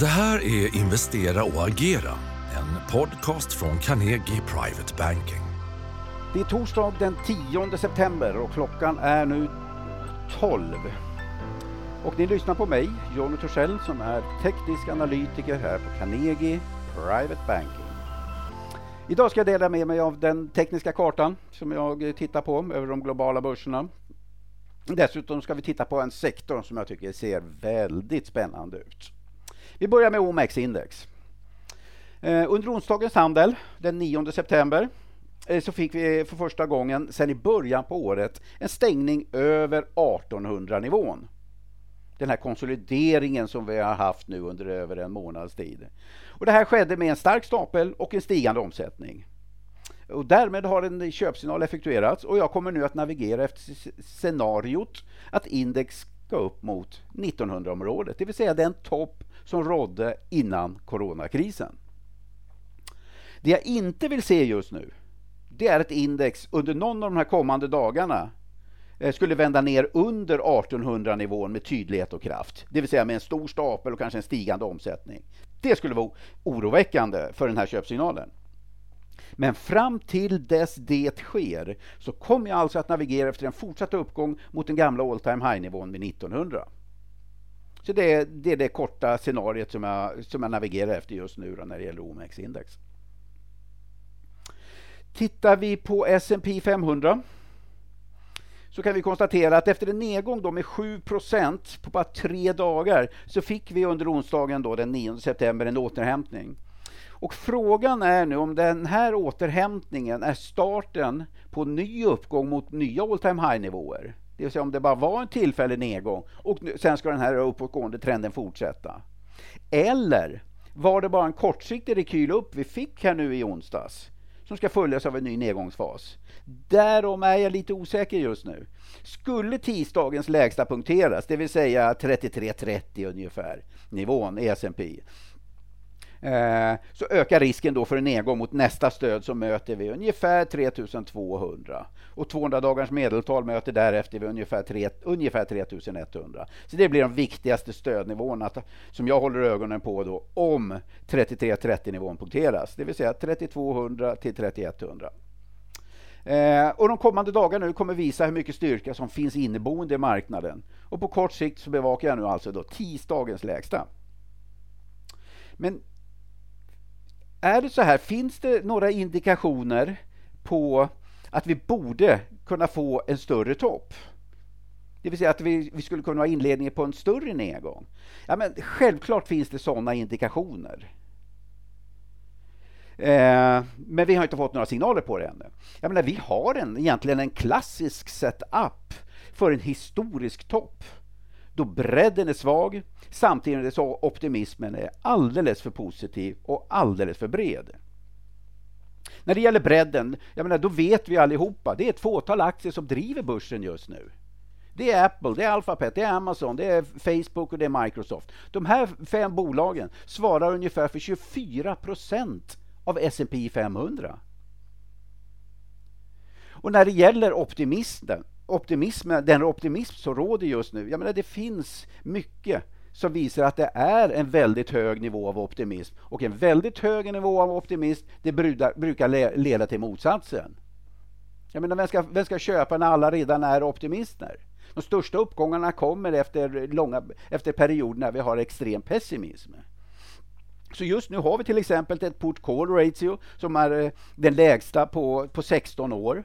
Det här är Investera och agera, en podcast från Carnegie Private Banking. Det är torsdag den 10 september och klockan är nu 12. Och ni lyssnar på mig, Jonny Torssell, som är teknisk analytiker här på Carnegie Private Banking. Idag ska jag dela med mig av den tekniska kartan som jag tittar på över de globala börserna. Dessutom ska vi titta på en sektor som jag tycker ser väldigt spännande ut. Vi börjar med OMX-index. Eh, under onsdagens handel den 9 september eh, så fick vi eh, för första gången sedan i början på året en stängning över 1800-nivån. Den här konsolideringen som vi har haft nu under över en månads tid. Och det här skedde med en stark stapel och en stigande omsättning. Och därmed har en köpsignal effektuerats och jag kommer nu att navigera efter scenariot att index ska upp mot 1900-området, det vill säga den topp som rådde innan coronakrisen. Det jag inte vill se just nu, det är ett index under någon av de här kommande dagarna eh, skulle vända ner under 1800-nivån med tydlighet och kraft. Det vill säga med en stor stapel och kanske en stigande omsättning. Det skulle vara oroväckande för den här köpsignalen. Men fram till dess det sker så kommer jag alltså att navigera efter en fortsatt uppgång mot den gamla all time high-nivån med 1900. Så det är, det är det korta scenariet som jag, som jag navigerar efter just nu när det gäller OMX-index. Tittar vi på S&P 500 så kan vi konstatera att efter en nedgång då med 7% på bara tre dagar så fick vi under onsdagen då den 9 september en återhämtning. Och frågan är nu om den här återhämtningen är starten på en ny uppgång mot nya all time high-nivåer. Det vill säga om det bara var en tillfällig nedgång och sen ska den här uppåtgående trenden fortsätta. Eller var det bara en kortsiktig rekyl upp vi fick här nu i onsdags som ska följas av en ny nedgångsfas? Därom är jag lite osäker just nu. Skulle tisdagens lägsta punkteras, det vill säga 33,30 ungefär, nivån i S&P Eh, så ökar risken då för en nedgång mot nästa stöd som möter vi ungefär 3200. Och 200 dagars medeltal möter därefter vi ungefär, 3, ungefär 3100. Så det blir de viktigaste stödnivåerna som jag håller ögonen på då om 3330 nivån punkteras, det vill säga 3200 till 3100. Eh, och de kommande dagarna nu kommer visa hur mycket styrka som finns inneboende i marknaden. Och på kort sikt så bevakar jag nu alltså då tisdagens lägsta. Men är det så här, finns det några indikationer på att vi borde kunna få en större topp? Det vill säga att vi, vi skulle kunna ha inledningen på en större nedgång. Ja, men självklart finns det sådana indikationer. Eh, men vi har inte fått några signaler på det ännu. Jag menar, vi har en, egentligen en klassisk setup för en historisk topp då bredden är svag samtidigt som optimismen är alldeles för positiv och alldeles för bred. När det gäller bredden, jag menar, då vet vi allihopa, det är ett fåtal aktier som driver börsen just nu. Det är Apple, det är Alphabet, det är Amazon, det är Facebook och det är Microsoft. De här fem bolagen svarar ungefär för 24 procent av S&P 500. Och när det gäller optimismen, optimism, den optimism som råder just nu, jag menar det finns mycket som visar att det är en väldigt hög nivå av optimism. Och en väldigt hög nivå av optimism, det brukar leda till motsatsen. Jag menar, vem ska, vem ska köpa när alla redan är optimister? De största uppgångarna kommer efter, långa, efter perioder när vi har extrem pessimism. Så just nu har vi till exempel ett port call ratio som är eh, den lägsta på, på 16 år.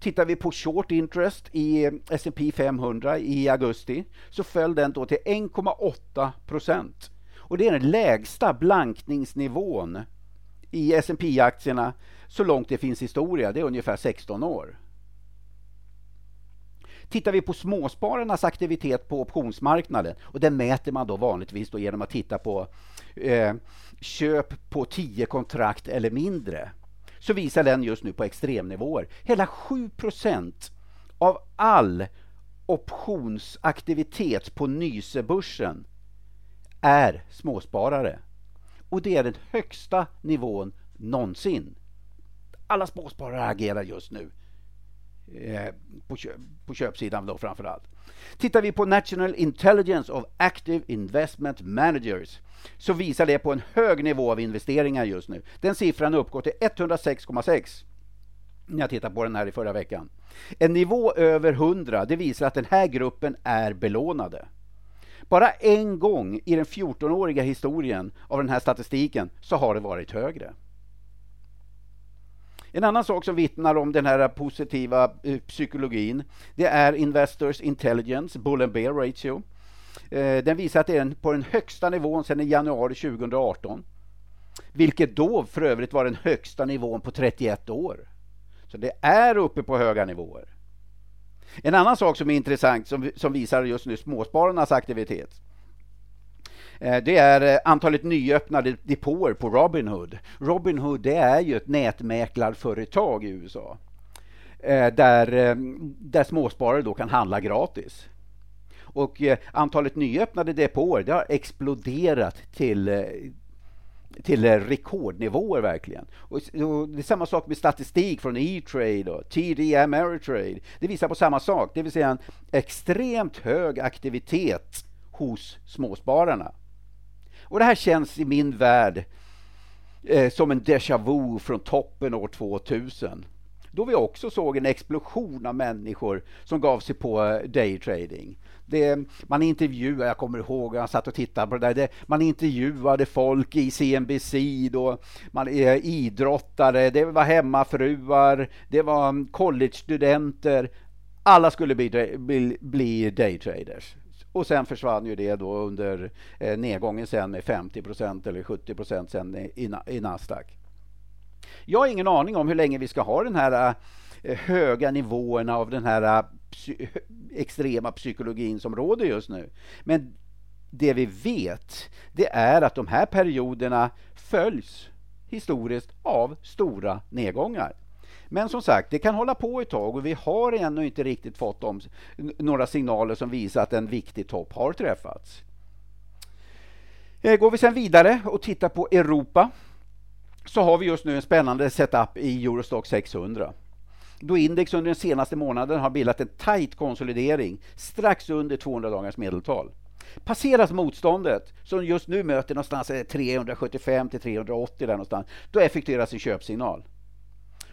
Tittar vi på short interest i eh, S&P 500 i augusti så föll den då till 1,8 procent. Och det är den lägsta blankningsnivån i S&P aktierna så långt det finns historia, det är ungefär 16 år. Tittar vi på småspararnas aktivitet på optionsmarknaden och den mäter man då vanligtvis då genom att titta på eh, köp på 10 kontrakt eller mindre så visar den just nu på extremnivåer. Hela 7% av all optionsaktivitet på Nysebörsen är småsparare. Och det är den högsta nivån någonsin. Alla småsparare agerar just nu eh, på, köp, på köpsidan då framför allt. Tittar vi på National Intelligence of Active Investment Managers så visar det på en hög nivå av investeringar just nu. Den siffran uppgår till 106,6 när jag tittar på den här i förra veckan. En nivå över 100, det visar att den här gruppen är belånade. Bara en gång i den 14-åriga historien av den här statistiken så har det varit högre. En annan sak som vittnar om den här positiva eh, psykologin, det är Investors Intelligence Bull and Bear Ratio. Eh, den visar att det är på den högsta nivån sedan januari 2018. Vilket då för övrigt var den högsta nivån på 31 år. Så det är uppe på höga nivåer. En annan sak som är intressant som, som visar just nu småspararnas aktivitet. Eh, det är eh, antalet nyöppnade depåer på Robinhood. Robinhood det är ju ett nätmäklarföretag i USA. Eh, där, där småsparare då kan handla gratis. Och antalet nyöppnade depåer det har exploderat till till rekordnivåer verkligen. Och, det är samma sak med statistik från E-trade och TD Ameritrade. Det visar på samma sak, det vill säga en extremt hög aktivitet hos småspararna. Och det här känns i min värld eh, som en déjà vu från toppen år 2000. Då vi också såg en explosion av människor som gav sig på eh, daytrading. Det, man intervjuade, jag kommer ihåg, jag satt och tittade på det där, det, man intervjuade folk i CNBC, då, man, eh, idrottare, det var hemmafruar, det var mm, collegestudenter. Alla skulle bli, bli, bli daytraders. Och sen försvann ju det då under eh, nedgången sen med 50% eller 70 sen i, i Nasdaq. Jag har ingen aning om hur länge vi ska ha den här eh, höga nivåerna av den här eh, psy extrema psykologin som råder just nu. Men det vi vet, det är att de här perioderna följs historiskt av stora nedgångar. Men som sagt, det kan hålla på ett tag och vi har ännu inte riktigt fått om, några signaler som visar att en viktig topp har träffats. Eh, går vi sedan vidare och tittar på Europa så har vi just nu en spännande setup i Eurostock 600 då index under den senaste månaden har bildat en tajt konsolidering strax under 200 dagars medeltal. Passeras motståndet, som just nu möter någonstans eh, 375 till 380 där någonstans, då effektueras en köpsignal.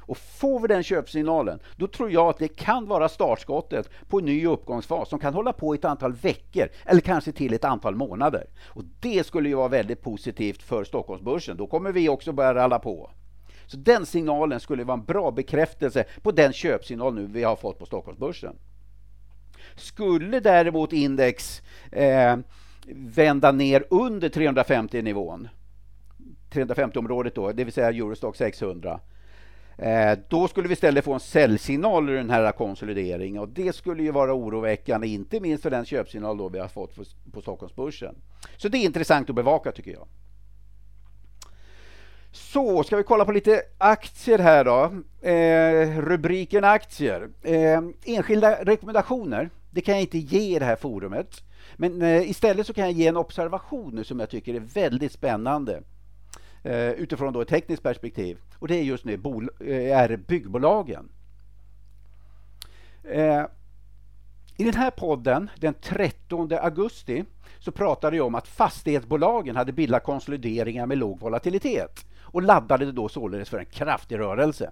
Och får vi den köpsignalen, då tror jag att det kan vara startskottet på en ny uppgångsfas som kan hålla på ett antal veckor eller kanske till ett antal månader. Och Det skulle ju vara väldigt positivt för Stockholmsbörsen. Då kommer vi också börja ralla på. Så den signalen skulle vara en bra bekräftelse på den köpsignal nu vi har fått på Stockholmsbörsen. Skulle däremot index eh, vända ner under 350 nivån, 350-området då, det vill säga Eurostock 600, Eh, då skulle vi istället få en säljsignal ur den här konsolideringen och det skulle ju vara oroväckande, inte minst för den köpsignal då vi har fått på Stockholmsbörsen. Så det är intressant att bevaka tycker jag. Så, ska vi kolla på lite aktier här då. Eh, rubriken aktier. Eh, enskilda rekommendationer, det kan jag inte ge i det här forumet. Men eh, istället så kan jag ge en observation som jag tycker är väldigt spännande eh, utifrån då ett tekniskt perspektiv. Och det är just nu bol eh, är byggbolagen. Eh, I den här podden den 13 augusti så pratade jag om att fastighetsbolagen hade bildat konsolideringar med låg volatilitet och laddade då således för en kraftig rörelse.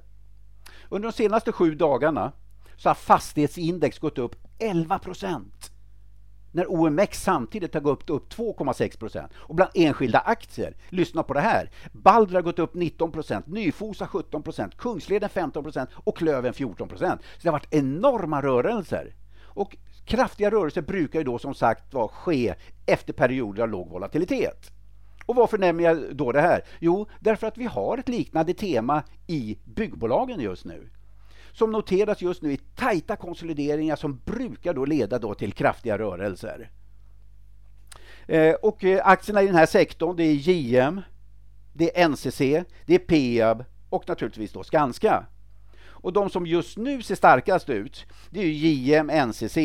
Under de senaste sju dagarna så har fastighetsindex gått upp 11 procent när OMX samtidigt har gått upp 2,6 procent. Och bland enskilda aktier, lyssna på det här, Balder har gått upp 19 procent, Nyfosa 17 procent, Kungsleden 15 procent och Klöven 14 procent. Så det har varit enorma rörelser. Och kraftiga rörelser brukar ju då som sagt var ske efter perioder av låg volatilitet. Och varför nämner jag då det här? Jo, därför att vi har ett liknande tema i byggbolagen just nu. Som noteras just nu i tajta konsolideringar som brukar då leda då till kraftiga rörelser. Eh, och eh, aktierna i den här sektorn det är JM, det är NCC, det är Peab och naturligtvis då Skanska. Och de som just nu ser starkast ut, det är JM, NCC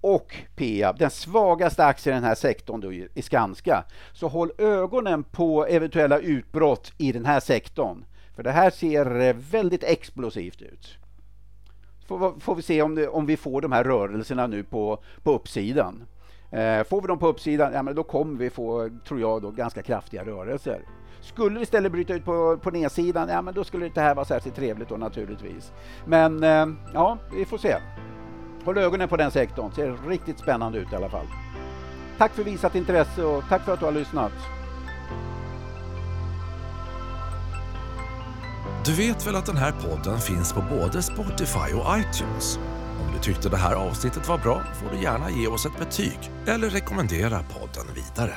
och Peab, den svagaste aktien i den här sektorn då, är Skanska. Så håll ögonen på eventuella utbrott i den här sektorn. För det här ser eh, väldigt explosivt ut. Får, får vi se om, det, om vi får de här rörelserna nu på, på uppsidan. Eh, får vi dem på uppsidan, ja, men då kommer vi få, tror jag, då, ganska kraftiga rörelser. Skulle det istället bryta ut på, på nedsidan, ja men då skulle det inte här vara särskilt trevligt då naturligtvis. Men eh, ja, vi får se. Håll ögonen på den sektorn, ser riktigt spännande ut i alla fall. Tack för visat intresse och tack för att du har lyssnat. Du vet väl att den här podden finns på både Spotify och iTunes? Om du tyckte det här avsnittet var bra får du gärna ge oss ett betyg eller rekommendera podden vidare.